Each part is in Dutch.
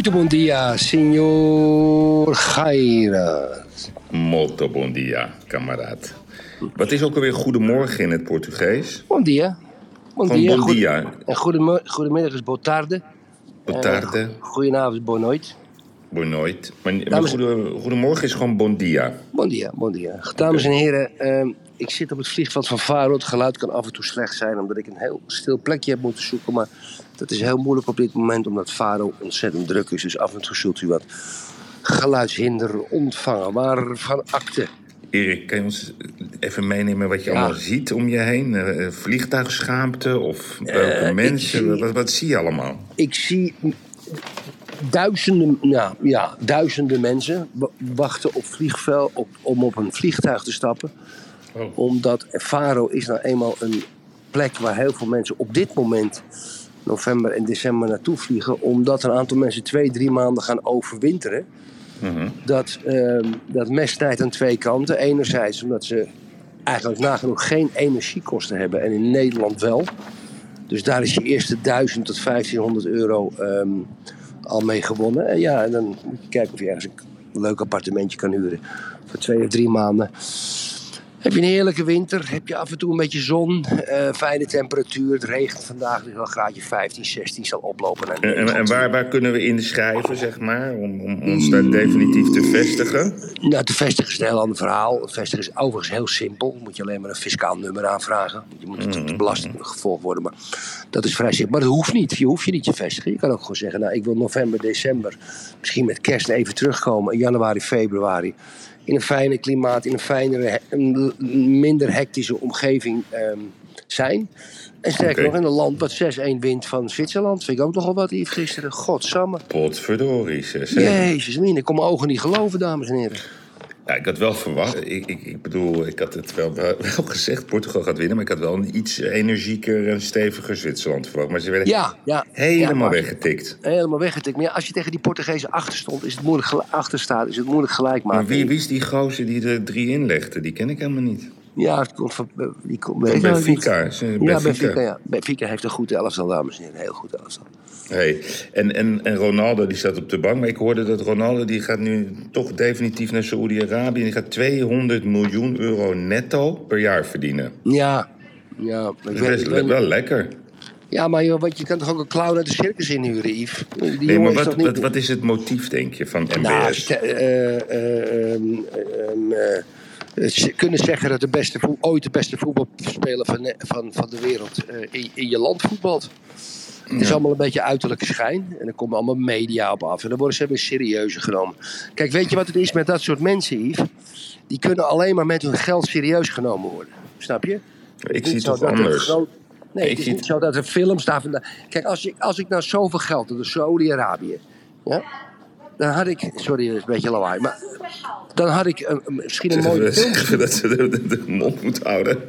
Muito bom dia, senhor Gaira. Molto bon dia, kameraad. Wat is ook alweer goedemorgen in het Portugees? Bom dia. Bom Gewoon dia. bon Goede- dia. Goedemo- goedemiddag is boa tarde. Boa tarde, Goedenavond is noite. Maar, Dames- goedemorgen is gewoon bon dia. Bon dia, bon dia. Dames en heren, ehm, ik zit op het vliegveld van Faro. Het geluid kan af en toe slecht zijn omdat ik een heel stil plekje heb moeten zoeken. Maar dat is heel moeilijk op dit moment omdat Faro ontzettend druk is. Dus af en toe zult u wat geluidshinder ontvangen. Waarvan akte? Erik, kan je ons even meenemen wat je Ja. allemaal ziet om je heen? Eh, vliegtuigschaamte of welke ik mensen? zie- Wat, wat zie je allemaal? ik zie duizenden, nou, ja, duizenden mensen wa- wachten op vliegveld op, om op een vliegtuig te stappen. Oh. Omdat Faro is nou eenmaal een plek waar heel veel mensen op dit moment, november en december, naartoe vliegen. Omdat een aantal mensen twee, drie maanden gaan overwinteren. Mhm. Dat, ehm dat aan twee kanten. Enerzijds omdat ze eigenlijk nagenoeg geen energiekosten hebben en in Nederland wel. Dus daar is je eerste 1000 tot 1500 euro ehm, al mee gewonnen. En ja, en dan moet je kijken of je ergens een leuk appartementje kan huren voor twee of drie maanden. Heb je een heerlijke winter, heb je af en toe een beetje zon, eh, fijne temperatuur. Het regent vandaag, dus wel graadje 15, 16 zal oplopen naar En, en, 19. en waar, waar kunnen we inschrijven, zeg maar, om, om ons daar definitief te vestigen? Nou, te vestigen is een heel ander verhaal. Vestigen is overigens heel simpel. Moet je alleen maar een fiscaal nummer aanvragen. Je moet natuurlijk de belasting gevolgd worden. Maar dat is vrij simpel. Maar dat hoeft niet. Je hoeft je niet te vestigen. Je kan ook gewoon zeggen, nou, ik wil november, december, misschien met kerst even terugkomen. Januari, februari. In een fijne klimaat, in een fijnere, een minder hectische omgeving ehm, zijn. En sterker nog, in een land wat 6-1 wint van Zwitserland. Vind ik ook nogal wat, Yves, gisteren. Godsamme. Potverdorie, zeg. zeg. Jezus, min, ik kon mijn ogen niet geloven, dames en heren. Ja, ik had wel verwacht. Ik, ik, ik bedoel, ik had het wel, wel gezegd, Portugal gaat winnen. Maar ik had wel een iets energieker en steviger Zwitserland verwacht. Maar ze werden Ja, ja. helemaal ja, weggetikt. Helemaal weggetikt. Maar als je tegen die Portugezen achter stond, is het moeilijk gel- achter staat, is het moeilijk gelijk maken. Maar wie, wie is die gozer die er drie inlegde? Die ken ik helemaal niet. Ja, het komt van, eh, die komt. Benfica. Ja, Benfica. Benfica, ja. Benfica heeft een goed elftal, dames en heren. Een heel goed elftal. Hey. En, en, en Ronaldo die staat op de bank. Maar ik hoorde dat Ronaldo die gaat nu toch definitief naar Saoedi-Arabië. Die gaat 200 miljoen euro netto per jaar verdienen. Ja, ja. Ik Dat weet, is ik le- weet- wel lekker. ja, maar joh, want je kan toch ook een clown uit de circus inhuren, Yves? Die Nee, maar is wat, niet- wat, wat is het motief, denk je, van Nou, MBS? je, eh, eh, ehm, ehm, eh, ze kunnen zeggen dat de beste ooit de beste voetbalspeler van, van, van de wereld in, in je land voetbalt. Het is allemaal een beetje uiterlijke schijn. En dan komen allemaal media op af. En dan worden ze weer serieuzer genomen. Kijk, weet je wat het is met dat soort mensen, Yves? Die kunnen alleen maar met hun geld serieus genomen worden. Snap je? Ik is zie het toch dat er anders. Nee, Ik het is zie niet zo dat er films daar vandaan... Kijk, als ik, als ik nou zoveel geld had, dus Saudi-Arabië... Ja, dan had ik... Sorry, dat is een beetje lawaai. Maar dan had ik misschien een mooie film... Zeggen dat ze de, de, de mond moet houden.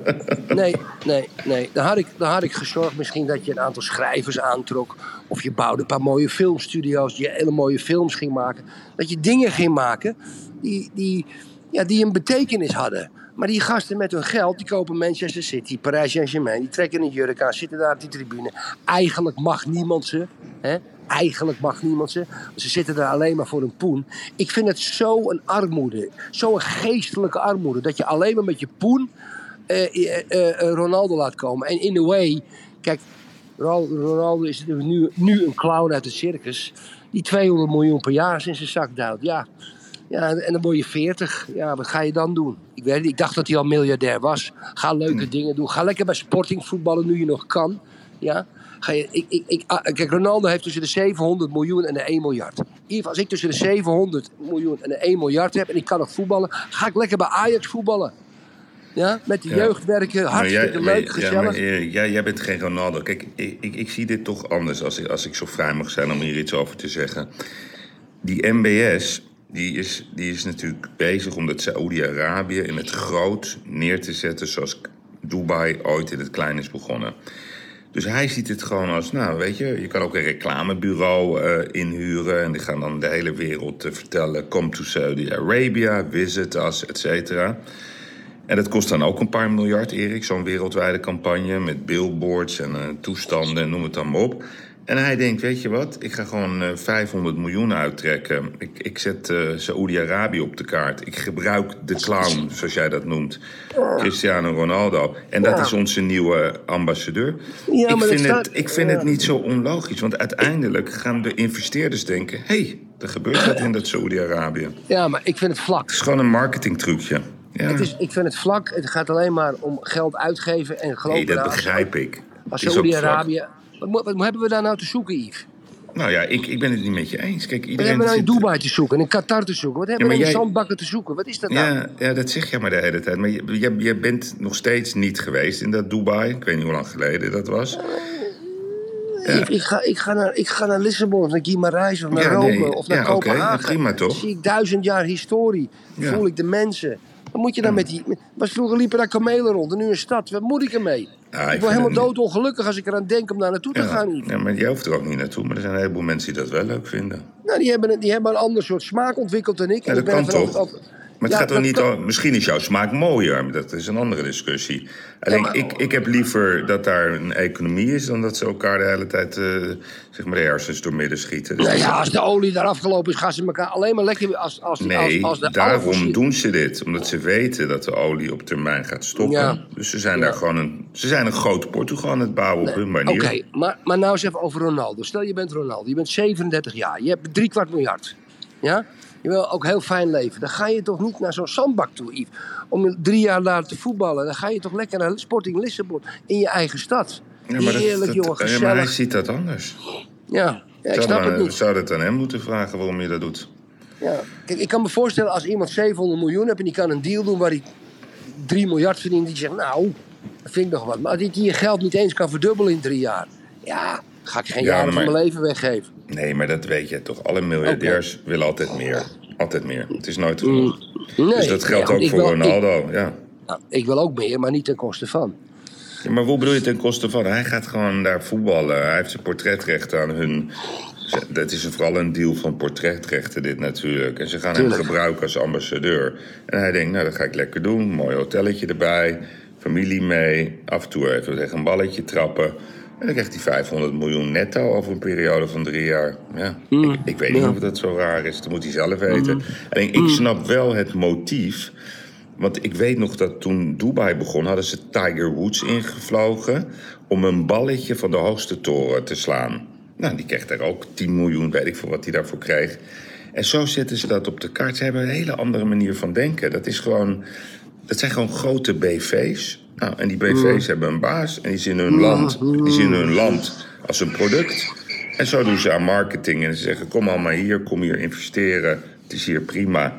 Nee, nee, nee. Dan had, ik, dan had ik gezorgd misschien dat je een aantal schrijvers aantrok. Of je bouwde een paar mooie filmstudio's die hele mooie films ging maken. Dat je dingen ging maken die, die, ja, die een betekenis hadden. Maar die gasten met hun geld, die kopen Manchester City, Parijs Saint-Germain. Die trekken een jurk aan, zitten daar op die tribune. Eigenlijk mag niemand ze. Hè? Eigenlijk mag niemand ze. Ze zitten daar alleen maar voor een poen. Ik vind het zo een armoede. Zo'n geestelijke armoede. Dat je alleen maar met je poen eh, eh, eh, Ronaldo laat komen. En in a way, kijk, Ronaldo, is nu, nu een clown uit de circus. Die 200 miljoen per jaar in zijn zak duwt. Ja. ja, en dan word je 40. Ja, wat ga je dan doen? Ik, weet, ik dacht dat hij al miljardair was. Ga leuke dingen doen. Ga lekker bij Sporting voetballen nu je nog kan. Ja. Ga je, ik, ik, ik, ah, kijk, Ronaldo heeft tussen de 700 miljoen en de 1 miljard. Als ik tussen de 700 miljoen en de 1 miljard heb en ik kan nog voetballen, ga ik lekker bij Ajax voetballen. Ja, met de Ja. jeugd werken, hartstikke jij- leuk, maar- gezellig. Ja, maar, jij, jij bent geen Ronaldo. Kijk, ik, ik, ik zie dit toch anders als ik, als ik zo vrij mag zijn om hier iets over te zeggen. Die MBS, die is, die is natuurlijk bezig om dat Saoedi-Arabië in het groot neer te zetten zoals Dubai ooit in het klein is begonnen. Dus hij ziet het gewoon als, nou weet je, je kan ook een reclamebureau eh, inhuren en die gaan dan de hele wereld eh, vertellen, come to Saudi-Arabia, visit us, et cetera. En dat kost dan ook een paar miljard, Erik, zo'n wereldwijde campagne met billboards en eh, toestanden en noem het dan maar op. En hij denkt, weet je wat, ik ga gewoon eh, 500 miljoen uittrekken. Ik, ik zet eh Saoedi-Arabië op de kaart. Ik gebruik de clown, zoals jij dat noemt, Cristiano Ronaldo. En dat is onze nieuwe ambassadeur. Ja, ik, vind staat- het, ik vind ja. het niet zo onlogisch, want uiteindelijk gaan de investeerders denken... hé, hey, er gebeurt wat in dat Saoedi-Arabië. Het Ja, maar ik vind het vlak. is gewoon een marketingtrucje. Ja. Het is, ik vind het vlak. Het gaat alleen maar om geld uitgeven en grote Nee, dat begrijp ik. Als. Saoedi-Arabië. Wat, wat hebben we daar nou te zoeken, Yves? Nou ja, ik, ik ben het niet met je eens. Kijk, Wat iedereen hebben we nou in Dubai te zoeken, in Qatar te zoeken? Wat hebben Ja, we maar in jij- zandbakken te zoeken? Wat is dat nou? Ja, ja, dat zeg je maar de hele tijd. Maar je, je, je bent nog steeds niet geweest in dat Dubai. Ik weet niet hoe lang geleden dat was. Ik, ik, ga, ik, ga naar, ik ga naar Lissabon, of naar Guimarães, of naar Ja, Rome, nee, of naar ja, oké, Kopenhagen. prima toch? Dan zie ik duizend jaar historie. Ja. voel ik de mensen. Dan moet je dan met die... was vroeger liepen daar kamelen rond, en nu een stad. Wat moet ik ermee? Ik word helemaal doodongelukkig als ik eraan denk om daar naartoe te Ja, gaan. Ja, maar jij hoeft er ook niet naartoe. Maar er zijn een heleboel mensen die dat wel leuk vinden. Nou, die hebben, een- die hebben een ander soort smaak ontwikkeld dan ik. Ja, dat ik ben kan toch? overtuigd- Maar het Ja, gaat er dat niet kan- om... Misschien is jouw smaak mooier, maar dat is een andere discussie. Alleen, ik, ik heb liever dat daar een economie is... dan dat ze elkaar de hele tijd eh, zeg maar de hersens door midden schieten. Dus ja, als de olie daar afgelopen is, gaan ze elkaar alleen maar lekker... Als, als, Nee, als, als de daarom doen ze dit. Omdat ze weten dat de olie op termijn gaat stoppen. Ja. Dus ze zijn daar gewoon een... Ze zijn een groot Portugal aan het bouwen op hun manier. Oké, maar, maar nou eens even over Ronaldo. Stel je bent Ronaldo, je bent 37 jaar, je hebt drie kwart miljard. Ja? Je wil ook heel fijn leven. Dan ga je toch niet naar zo'n zandbak toe, Yves. Om drie jaar daar te voetballen. Dan ga je toch lekker naar Sporting Lissabon in je eigen stad. Ja, maar, dat, Heerlijk, dat- jongen, ja, maar hij gezellig. ziet dat anders. Ja, ja ik Zou snap dan- het niet. Zouden het aan hem moeten vragen waarom je dat doet. Ja. Kijk, ik kan me voorstellen als iemand 700 miljoen heeft en die kan een deal doen waar hij 3 miljard verdient. Die zegt, nou, dat vind ik nog wat. Maar als die je geld niet eens kan verdubbelen in drie jaar. Ja, ga ik geen Ja, jaren van mijn leven weggeven. Nee, maar dat weet je toch. Alle miljardairs willen altijd meer. Altijd meer. Het is nooit genoeg. Mm, Nee, dus dat geldt ja, ook voor wil- Ronaldo. Ja. Ik, nou, ik wil ook meer, maar niet ten koste van. Ja, maar hoe bedoel je ten koste van? Hij gaat gewoon daar voetballen. Hij heeft zijn portretrechten aan hun. Dat is vooral een deal van portretrechten, dit natuurlijk. En ze gaan Tuurlijk. hem gebruiken als ambassadeur. En hij denkt, nou, dat ga ik lekker doen. Mooi hotelletje erbij. Familie mee. Af en toe even tegen een balletje trappen. En dan krijgt hij 500 miljoen netto over een periode van drie jaar. Ja, ik, ik weet niet ja. of dat zo raar is. Dat moet hij zelf weten. Alleen, ik snap wel het motief. Want ik weet nog dat toen Dubai begon, hadden ze Tiger Woods ingevlogen om een balletje van de hoogste toren te slaan. Nou, die kreeg daar ook 10 miljoen, weet ik veel wat hij daarvoor kreeg. En zo zetten ze dat op de kaart. Ze hebben een hele andere manier van denken. Dat is gewoon, dat zijn gewoon grote BV's. Nou, en die BV's hebben een baas en die zien hun land, die zien hun land als een product. En zo doen ze aan marketing en ze zeggen: kom allemaal hier, kom hier investeren. Het is hier prima.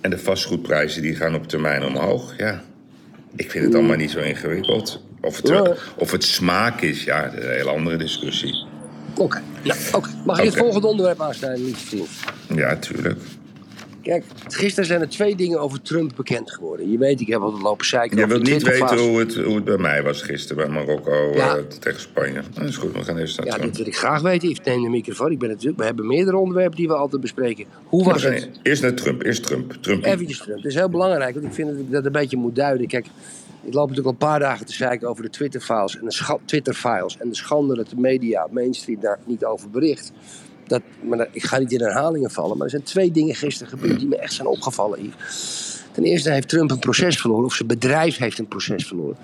En de vastgoedprijzen die gaan op termijn omhoog. Ja, ik vind het allemaal niet zo ingewikkeld. Of het, Ja. of het smaak is, ja, dat is een hele andere discussie. Oké, ja, oké. Mag ik het volgende onderwerp aansnijden, vriend? Ja, tuurlijk. Kijk, gisteren zijn er twee dingen over Trump bekend geworden. Je weet, ik heb altijd lopen zeiken Je wilt niet weten hoe het, hoe het bij mij was gisteren bij Marokko Ja. eh, tegen Spanje. Dat is goed, we gaan eerst naar Ja, dit wil ik graag weten. Yves, neem de microfoon. Ik ben natuurlijk, we hebben meerdere onderwerpen die we altijd bespreken. Hoe was het? Eerst naar Trump, eerst Trump. Trump Eventjes Trump. Het is heel belangrijk, want ik vind dat ik dat een beetje moet duiden. Kijk, ik loop natuurlijk al een paar dagen te zeiken over de Twitter-files en de, scha- Twitter-files en de schande dat de media, mainstream, daar niet over bericht. Dat, maar ik ga niet in herhalingen vallen, maar er zijn twee dingen gisteren gebeurd die me echt zijn opgevallen. Ten eerste heeft Trump een proces verloren, of zijn bedrijf heeft een proces verloren.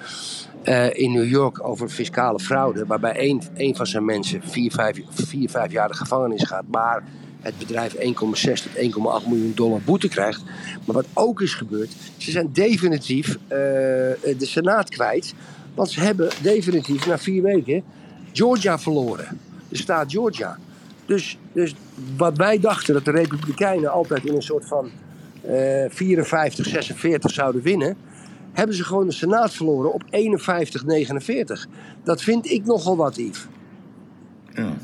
eh, in New York over fiscale fraude, waarbij één, één van zijn mensen vier, vijf, vier, vijf jaar de gevangenis gaat, maar het bedrijf 1,6 tot 1,8 miljoen dollar boete krijgt. Maar wat ook is gebeurd, ze zijn definitief eh, de Senaat kwijt, want ze hebben definitief na vier weken Georgia verloren, de staat Georgia. Dus, dus wat wij dachten dat de Republikeinen altijd in een soort van eh 54, 46 zouden winnen, hebben ze gewoon de Senaat verloren op 51-49. Dat vind ik nogal wat, Yves. Ja.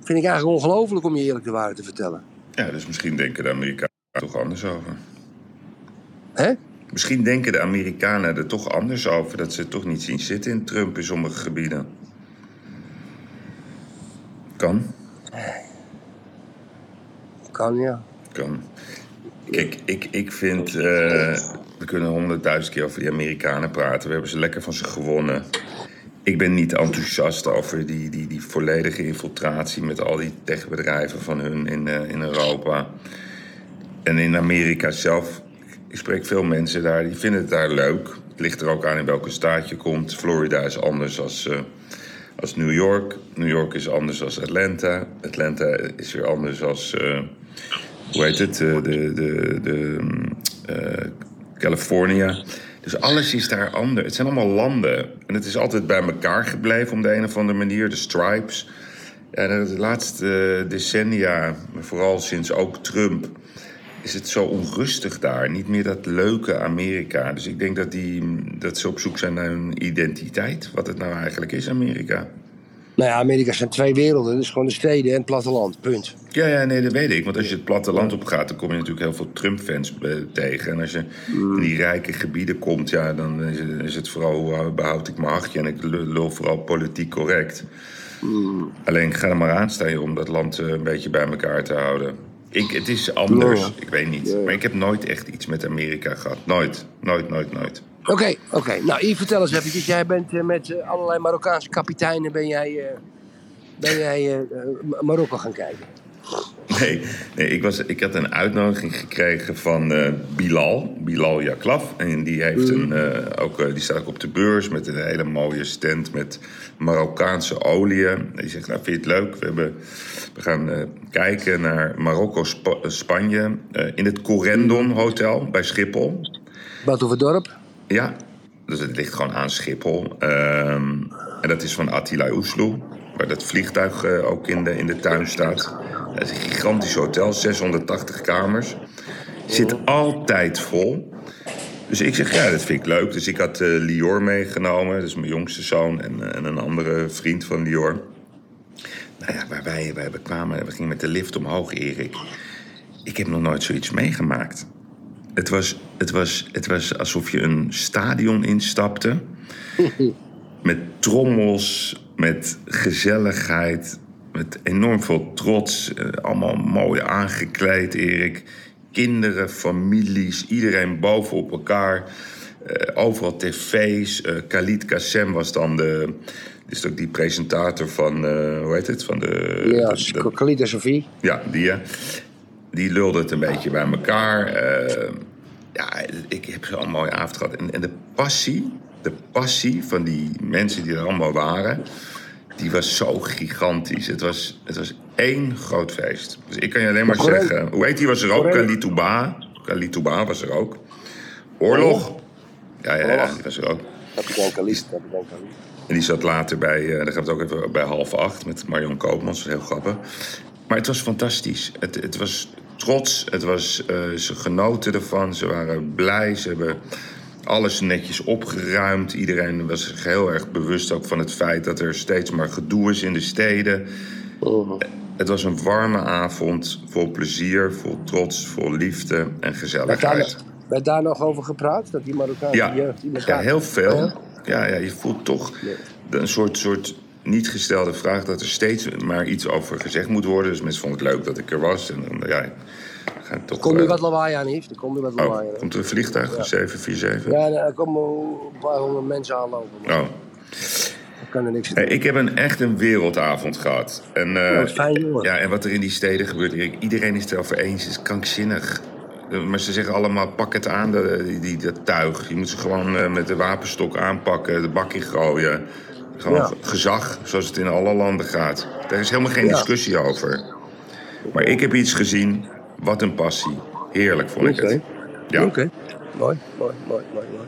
Vind ik eigenlijk ongelooflijk om je eerlijk de waarheid te vertellen. ja, dus misschien denken de Amerikanen er toch anders over. Hè? Misschien denken de Amerikanen er toch anders over. Dat ze het toch niet zien zitten in Trump in sommige gebieden. Kan, Kan ja. kan. Kijk, ik, ik vind... eh, we kunnen honderdduizend keer over die Amerikanen praten. We hebben ze lekker van ze gewonnen. Ik ben niet enthousiast over die, die, die volledige infiltratie... met al die techbedrijven van hun in, eh, in Europa. En in Amerika zelf... Ik spreek veel mensen daar, die vinden het daar leuk. Het ligt er ook aan in welke staat je komt. Florida is anders als, eh, als New York. New York is anders als Atlanta. Atlanta is weer anders als... eh, hoe heet het? eh, de, de, de, eh, California. Dus alles is daar anders. Het zijn allemaal landen. En het is altijd bij elkaar gebleven op de een of andere manier. De stripes. Ja, de laatste decennia, vooral sinds ook Trump, is het zo onrustig daar. Niet meer dat leuke Amerika. Dus ik denk dat, die, dat ze op zoek zijn naar hun identiteit. Wat het nou eigenlijk is, Amerika. Nou ja, Amerika zijn twee werelden. Dus gewoon de steden en het platteland. Punt. Ja, ja, nee, dat weet ik. Want als je het platteland op gaat, dan kom je natuurlijk heel veel Trump-fans eh, tegen. En als je in die rijke gebieden komt, ja, dan is het, is het vooral hoe eh, behoud ik mijn hachje. En ik lul vooral politiek correct. Alleen ga er maar aan staan om dat land eh, een beetje bij elkaar te houden. Ik, het is anders, Ja. ik weet niet. Ja. Maar ik heb nooit echt iets met Amerika gehad. Nooit, nooit, nooit, nooit. Oké, oké. Nou, Yves, vertel eens eventjes. Jij bent eh, met eh, allerlei Marokkaanse kapiteinen ben jij, eh, ben jij Marokko gaan kijken. Nee, nee ik, was, ik had een uitnodiging gekregen van eh, Bilal, Bilal Yaklaf. En die, heeft een, eh, ook, eh, die staat ook op de beurs met een hele mooie stand met Marokkaanse oliën. Die zegt, nou vind je het leuk? We, hebben, we gaan kijken naar Marokko, Spa- Spanje. eh, in het Corendon Hotel bij Schiphol. Badhoevedorp. Ja, dus het ligt gewoon aan Schiphol. Ehm, en dat is van Attila Oesloe, waar dat vliegtuig eh, ook in de, in de tuin staat. Het is een gigantisch hotel, 680 kamers. Zit altijd vol. Dus ik zeg, ja, dat vind ik leuk. Dus ik had eh, Lior meegenomen, dat is mijn jongste zoon... en, eh, en een andere vriend van Lior. Nou ja, waar wij, wij kwamen, we gingen met de lift omhoog, Erik. Ik heb nog nooit zoiets meegemaakt. Het was, het, was, het was alsof je een stadion instapte. met trommels, met gezelligheid, met enorm veel trots. Eh, allemaal mooi aangekleed, Erik. Kinderen, families, iedereen bovenop elkaar. Eh, overal tv's. Eh Khalid Kassem was dan de... Is ook die presentator van, hoe heet het? Van de, Ja, de- de- Khalid en Sophie. ja, die, ja. die lulde het een beetje bij elkaar. Ja, ik heb zo'n mooie avond gehad. En, en de passie, de passie van die mensen die er allemaal waren... die was zo gigantisch. Het was, het was één groot feest. Dus ik kan je alleen maar zeggen... Hoe heet die was er ook? Kalitouba. Kalitouba was er ook. Oorlog. Ja, ja, ja, die was er ook. Kapitein Khalid. En die zat later bij, eh daar gaan we het ook even bij half acht met Marion Koopmans. Dat was heel grappig. Maar het was fantastisch. Het, het was trots. Het was, eh, ze genoten ervan. Ze waren blij. Ze hebben alles netjes opgeruimd. Iedereen was zich heel erg bewust ook van het feit dat er steeds maar gedoe is in de steden. Het was een warme avond, vol plezier, vol trots, vol liefde en Werd daar, gezelligheid. werd daar nog over gepraat? Dat die Marokkaanse Ja, jeugd die ja heel veel. Ja? Ja, ja, je voelt toch een soort, soort niet gestelde vraag dat er steeds maar iets over gezegd moet worden. Dus mensen vonden het leuk dat ik er was. En dan, ja, ga ik toch. Komt nu eh, wat lawaai aan, Yves. Er komt nu wat lawaai oh, aan. komt een vliegtuig? Een 747? Ja, er komen een paar honderd mensen aanlopen. Maar Oh. ik kan er niks aan Hey, doen. ik heb een, echt een wereldavond gehad. En, eh, wat fijn, jongen. ja, en wat er in die steden gebeurt, iedereen is het erover eens. Het is krankzinnig. Eh, Maar ze zeggen allemaal, pak het aan, die, die, dat tuig. Je moet ze gewoon met de wapenstok aanpakken, de bak in gooien. Gewoon Ja. gezag, zoals het in alle landen gaat. Daar is helemaal geen Ja. discussie over. Maar ik heb iets gezien, wat een passie. Heerlijk vond ik het. Ja. Oké. Mooi, mooi, mooi, mooi, mooi.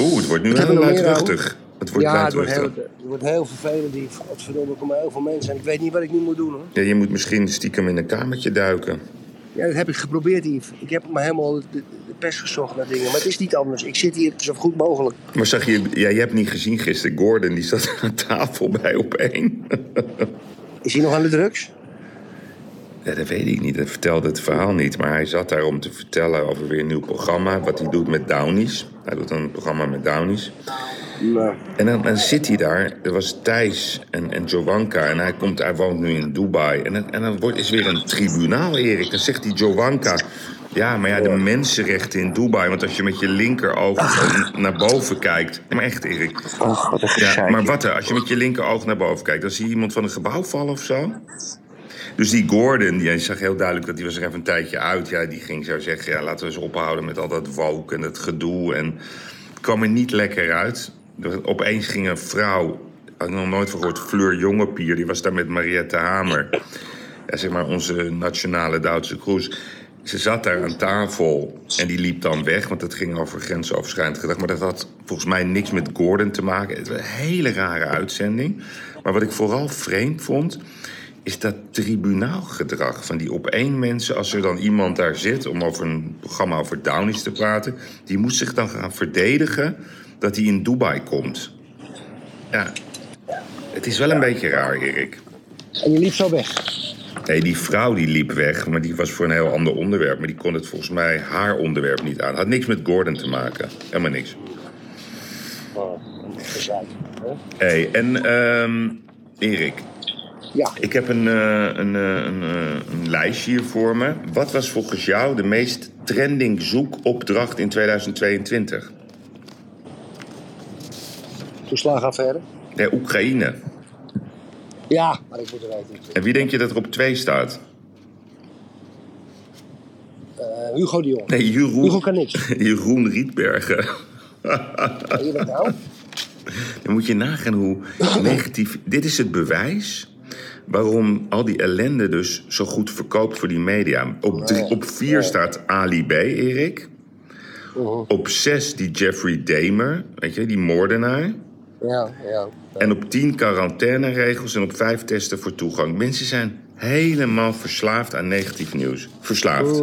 Oeh, het wordt nu heel luidruchtig. Het wordt ja, het wordt, heel, het wordt heel vervelend. Die, godverdomme, er komen heel veel mensen. En ik weet niet wat ik nu moet doen, hoor. Ja, je moet misschien stiekem in een kamertje duiken. Ja, dat heb ik geprobeerd, Yves. Ik heb me helemaal de, de best gezocht naar dingen. Maar het is niet anders. Ik zit hier zo goed mogelijk. Maar zag je, ja, je hebt niet gezien gisteren, Gordon, die zat aan tafel bij op één. Is hij nog aan de drugs? Ja, dat weet ik niet, dat vertelde het verhaal niet. Maar hij zat daar om te vertellen over weer een nieuw programma. Wat hij doet met Downies. Hij doet dan een programma met Downies. En dan, dan zit hij daar, er was Thijs en, en Jovanka en hij, komt, hij woont nu in Dubai. En, dan- en dan wordt, is weer een tribunaal, Erik. Dan zegt die Jovanka, ja, maar ja, de mensenrechten in Dubai. Want als je met je linkeroog naar boven kijkt... Maar echt, Erik. ach, wat een Ja, maar wat er, als je met je linkeroog naar boven kijkt... dan zie je iemand van een gebouw vallen of zo. Dus die Gordon, die zag heel duidelijk dat die was er even een tijdje uit. Ja, die ging zo zeggen, ja, laten we eens ophouden met al dat woke en het gedoe. En het kwam er niet lekker uit. Opeens ging een vrouw, had ik nog nooit van gehoord, Fleur Jongepier... die was daar met Mariette Hamer. Ja, zeg maar onze nationale Duitse kroes. Ze zat daar aan tafel en die liep dan weg, want het ging over grensoverschrijdend gedrag. Maar dat had volgens mij niks met Gordon te maken. Het was een hele rare uitzending. Maar wat ik vooral vreemd vond, is dat tribunaalgedrag van die op één mensen. Als er dan iemand daar zit om over een programma over Downies te praten, die moet zich dan gaan verdedigen dat hij in Dubai komt. Ja, het is wel een beetje raar, Erik. En je liep zo weg. Nee, die vrouw die liep weg, maar die was voor een heel ander onderwerp. Maar die kon het volgens mij haar onderwerp niet aan. Had niks met Gordon te maken. Helemaal niks. Oh, een gezeik. hè? hey, en ehm, Erik, Ja, ik heb een, eh, een, eh, een, eh, een lijstje hier voor me. Wat was volgens jou de meest trending zoekopdracht in 2022? toeslagenaffaire. Nee, Oekraïne. Ja, maar ik moet er weten. En wie denk je dat er op twee staat? Hugo de Jong. Nee, Jeroen, Hugo kan niks. Jeroen Rietbergen. Je dat nou? Dan moet je nagaan hoe negatief. Dit is het bewijs waarom al die ellende dus zo goed verkoopt voor die media. Op, drie, op vier staat Ali B, Erik. Op zes die Jeffrey Dahmer, weet je, die moordenaar. Ja, ja. En op tien quarantaineregels en op vijf testen voor toegang. Mensen zijn helemaal verslaafd aan negatief nieuws. Verslaafd.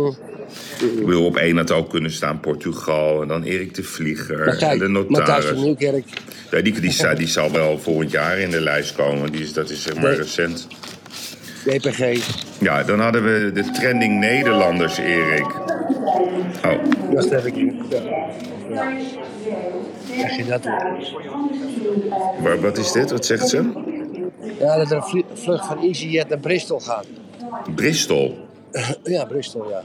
Ik bedoel, op één had ook kunnen staan Portugal en dan Erik de Vlieger en de notaris. van Nieuwkerk. Ja, die, die, zal- die zal wel volgend jaar in de lijst komen. Die is, dat is zeg maar Nee. recent. DPG. Ja, dan hadden we de trending Nederlanders, Erik. Oh, Wacht even. Ja. Krijg je dat weer? waar, wat is dit? Wat zegt ze? Ja, dat er een vlucht van EasyJet naar Bristol gaat. Bristol. Ja, Bristol, ja.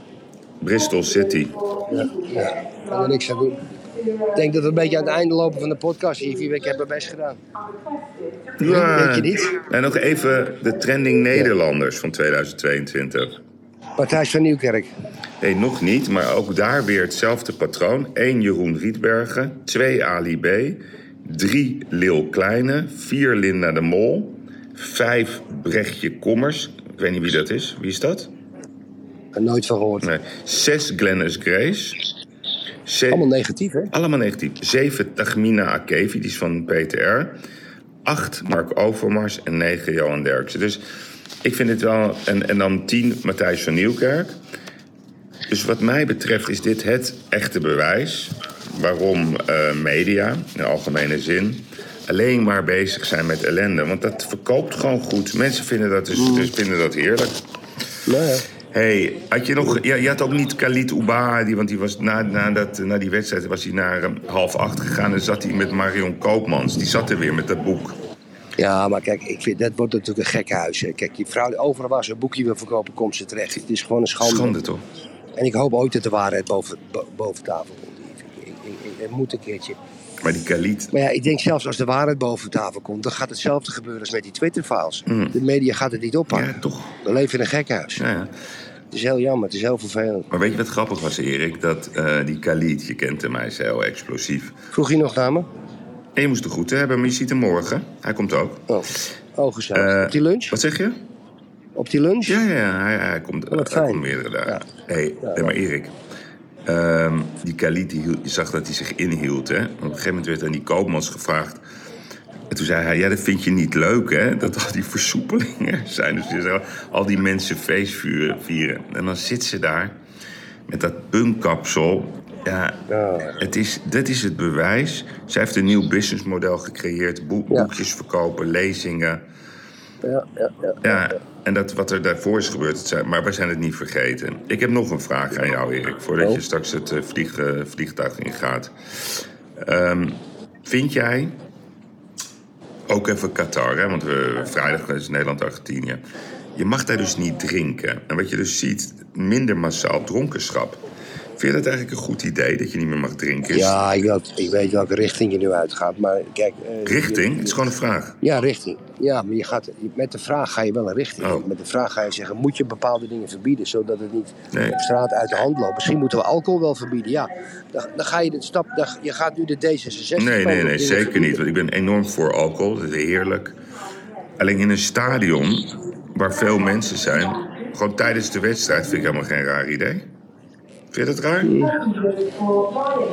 Bristol City. Ja, ja. Niks aan doen. Ik denk dat we een beetje aan het einde lopen van de podcast. Hier, ik heb mijn best gedaan. Ja. Denk je niet? En nog even de trending Nederlanders van 2022. Matthijs van Nieuwkerk. Nee, nog niet, maar ook daar weer hetzelfde patroon. 1 Jeroen Rietbergen, 2 Ali B, 3 Lil Kleine, 4 Linda de Mol, 5 Brechtje Kommers. Ik weet niet wie dat is. Wie is dat? Nooit van gehoord. Nee. 6 Glennis Grace. Ze- Allemaal negatief, hè? Allemaal negatief. 7 Tagmina Akevi, die is van PTR. 8 Mark Overmars en 9 Johan Derksen. Dus ik vind het wel... En, en dan 10 Matthijs van Nieuwkerk. Dus wat mij betreft is dit het echte bewijs... waarom eh, media, in algemene zin... alleen maar bezig zijn met ellende. Want dat verkoopt gewoon goed. Mensen vinden dat, dus, dus vinden dat heerlijk. Nou ja. Hey, had je nog... Ja, je had ook niet Khalid Ouba, die, want die was na, na, dat, na die wedstrijd was hij naar eh, half acht gegaan... en zat hij met Marion Koopmans. Die zat er weer met dat boek. Ja, maar kijk, ik vind, dat wordt natuurlijk een gekke huis. hè. Kijk, die vrouw die overal waar ze een boekje wil verkopen, komt ze terecht. Het is gewoon een schande. Schande toch? En ik hoop ooit dat de waarheid boven, bo- boven tafel komt. Ik, ik, ik, ik- het moet een keertje. Maar die Khalid... Maar ja, ik denk zelfs als de waarheid boven tafel komt, dan gaat hetzelfde gebeuren als met die Twitter-files. De media gaat het niet oppakken. Ja, toch. We leven in een gekhuis. Ja, ja. Het is heel jammer, het is heel vervelend. Maar weet je wat grappig was, Erik? Dat eh, die Khalid, je kent hem, hij is heel explosief. Vroeg je nog naar me? En je moest de groeten hebben, maar je ziet hem morgen. Hij komt ook. Oh, oh gezellig. Eh, Op die lunch? Wat zeg je? Op die lunch? Ja, ja, ja, hij, hij komt, Oh, hij fijn. komt meerdere dagen. Ja. hey, maar Erik. ehm, die Khalid, die hield- je zag dat hij zich inhield. Hè? Op een gegeven moment werd aan die koopmans gevraagd. En toen zei hij, ja, dat vind je niet leuk, hè? Dat al die versoepelingen er zijn. Dus al die mensen feest vieren. En dan zit ze daar met dat punkkapsel. Ja, het is, dat is het bewijs. Zij heeft een nieuw businessmodel gecreëerd. Boek, Ja. Boekjes verkopen, lezingen. Ja, ja, ja. Ja, en dat, wat er daarvoor is gebeurd, het zijn, maar wij zijn het niet vergeten. Ik heb nog een vraag aan jou, Erik, voordat Oh. je straks het eh, vlieg, eh, vliegtuig ingaat. Ehm, vind jij, ook even Qatar, hè, want we, vrijdag is Nederland-Argentinië. Je mag daar dus niet drinken. En wat je dus ziet, minder massaal dronkenschap. Vind je dat eigenlijk een goed idee, dat je niet meer mag drinken? Ja, ik, weet, ik weet welke richting je nu uitgaat. Maar kijk. eh, Richting? Het is gewoon een vraag. Ja, richting. Ja, maar je gaat, met de vraag ga je wel een richting. Oh. Met de vraag ga je zeggen, moet je bepaalde dingen verbieden, zodat het niet Nee. op straat uit de hand loopt. Misschien moeten we alcohol wel verbieden, ja. Dan, dan ga je de stap, dan, je gaat nu de D66 Nee, nee, nee, zeker verbieden. niet. Want ik ben enorm voor alcohol. Dat is heerlijk. Alleen in een stadion waar veel mensen zijn, gewoon tijdens de wedstrijd vind ik helemaal geen raar idee. Vind je dat raar?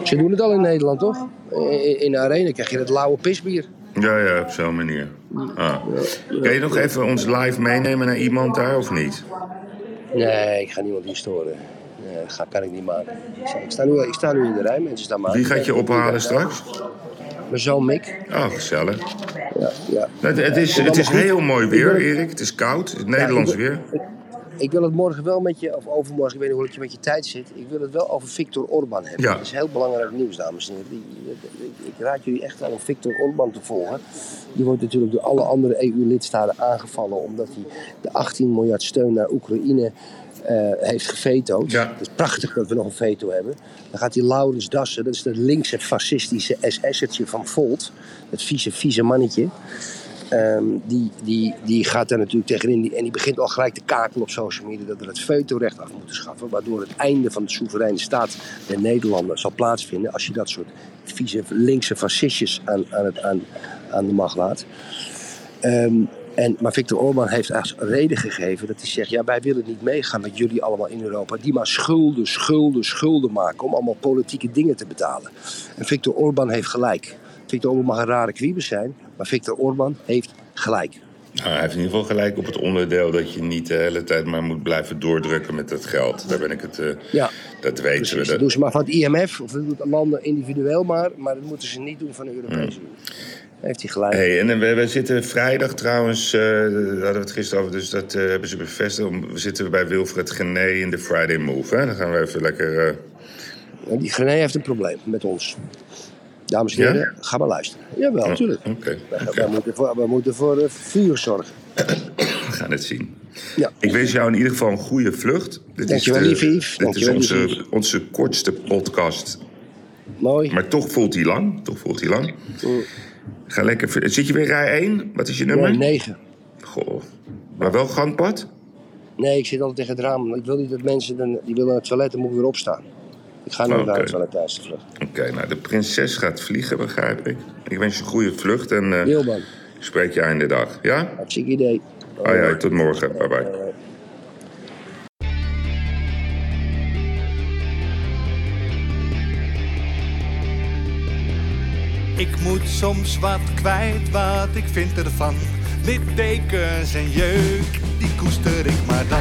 Ze doen het al in Nederland, toch? In, in de arena krijg je dat lauwe pisbier. Ja, ja, op zo'n manier. Ah. Kan je nog even ons live meenemen naar iemand daar of niet? Nee, ik ga niemand hier storen. Nee, dat ga, kan ik niet maken. Ik sta, nu, ik sta nu in de rij, mensen staan maar. Wie gaat je ophalen straks? Mijn zoon Mick. Oh, gezellig. Ja, ja. Het, het is, het is heel mooi weer, Erik. Het is koud. Het is Nederlands weer. Ik wil het morgen wel met je, of overmorgen, ik weet niet hoe het je met je tijd zit. Ik wil het wel over Victor Orban hebben. Ja. Dat is heel belangrijk nieuws, dames en heren. Ik, raad jullie echt aan om Victor Orban te volgen. Die wordt natuurlijk door alle andere EU-lidstaten aangevallen omdat hij de 18 miljard steun naar Oekraïne eh, heeft gevetood. Ja. Het is prachtig dat we nog een veto hebben. Dan gaat die Laurens Dassen, dat is dat linkse fascistische SS'ertje van Volt. Dat vieze, vieze mannetje. Ehm, die, die, die gaat daar natuurlijk tegenin. En die begint al gelijk te kakelen op social media dat we het vetorecht af moeten schaffen. Waardoor het einde van de soevereine staat der Nederlanden zal plaatsvinden. Als je dat soort vieze linkse fascistjes aan, aan, het, aan, aan de macht laat. Ehm, en, maar Viktor Orban heeft als reden gegeven dat hij zegt: ja, wij willen niet meegaan met jullie allemaal in Europa. Die maar schulden, schulden, schulden maken om allemaal politieke dingen te betalen. En Viktor Orban heeft gelijk. Viktor Orban mag een rare kwiebus zijn, maar Viktor Orban heeft gelijk. Nou, hij heeft in ieder geval gelijk op het onderdeel dat je niet de hele tijd maar moet blijven doordrukken met dat geld. Daar ben ik het. eh, Ja, dat weten Precies. we. Dat Dat, doen ze maar van het IMF of dat doen landen individueel maar, maar dat moeten ze niet doen van de Europese Unie. Daar heeft hij gelijk. Hey, en we, we zitten vrijdag trouwens, eh, daar hadden we het gisteren over, dus dat eh, hebben ze bevestigd. We zitten bij Wilfred Gené in de Friday Move. Hè? Dan gaan we even lekker. eh, die Grené heeft een probleem met ons. Dames en Ja? heren, ga maar luisteren. Jawel, natuurlijk. Oké. Wij moeten voor, wij moeten voor eh, vuur zorgen. we gaan het zien. Ja. Ik wens jou in ieder geval een goede vlucht. Dit Dankjewel, is, de-. Dit Dankjewel, is onze, onze kortste podcast. Mooi. Maar toch voelt hij lang. Toch voelt hij lang. Ga lekker. Zit je weer rij 1? Wat is je nummer? Nee, negen. Goh. Maar wel gangpad? Nee, ik zit altijd tegen het raam. Ik wil niet dat mensen, dan, die willen naar het toilet, dan moet ik weer opstaan. Ik ga nooit Oké. naar het de vlucht. Oké, nou de prinses gaat vliegen, begrijp ik. Ik wens je een goede vlucht en eh, Wilban, ik spreek je einde dag. Ja? hartstikke idee. Oh ja, tot morgen. Bye bye. Ik moet soms wat kwijt, wat ik vind ervan. Littekens en jeuk, die koester ik maar dan.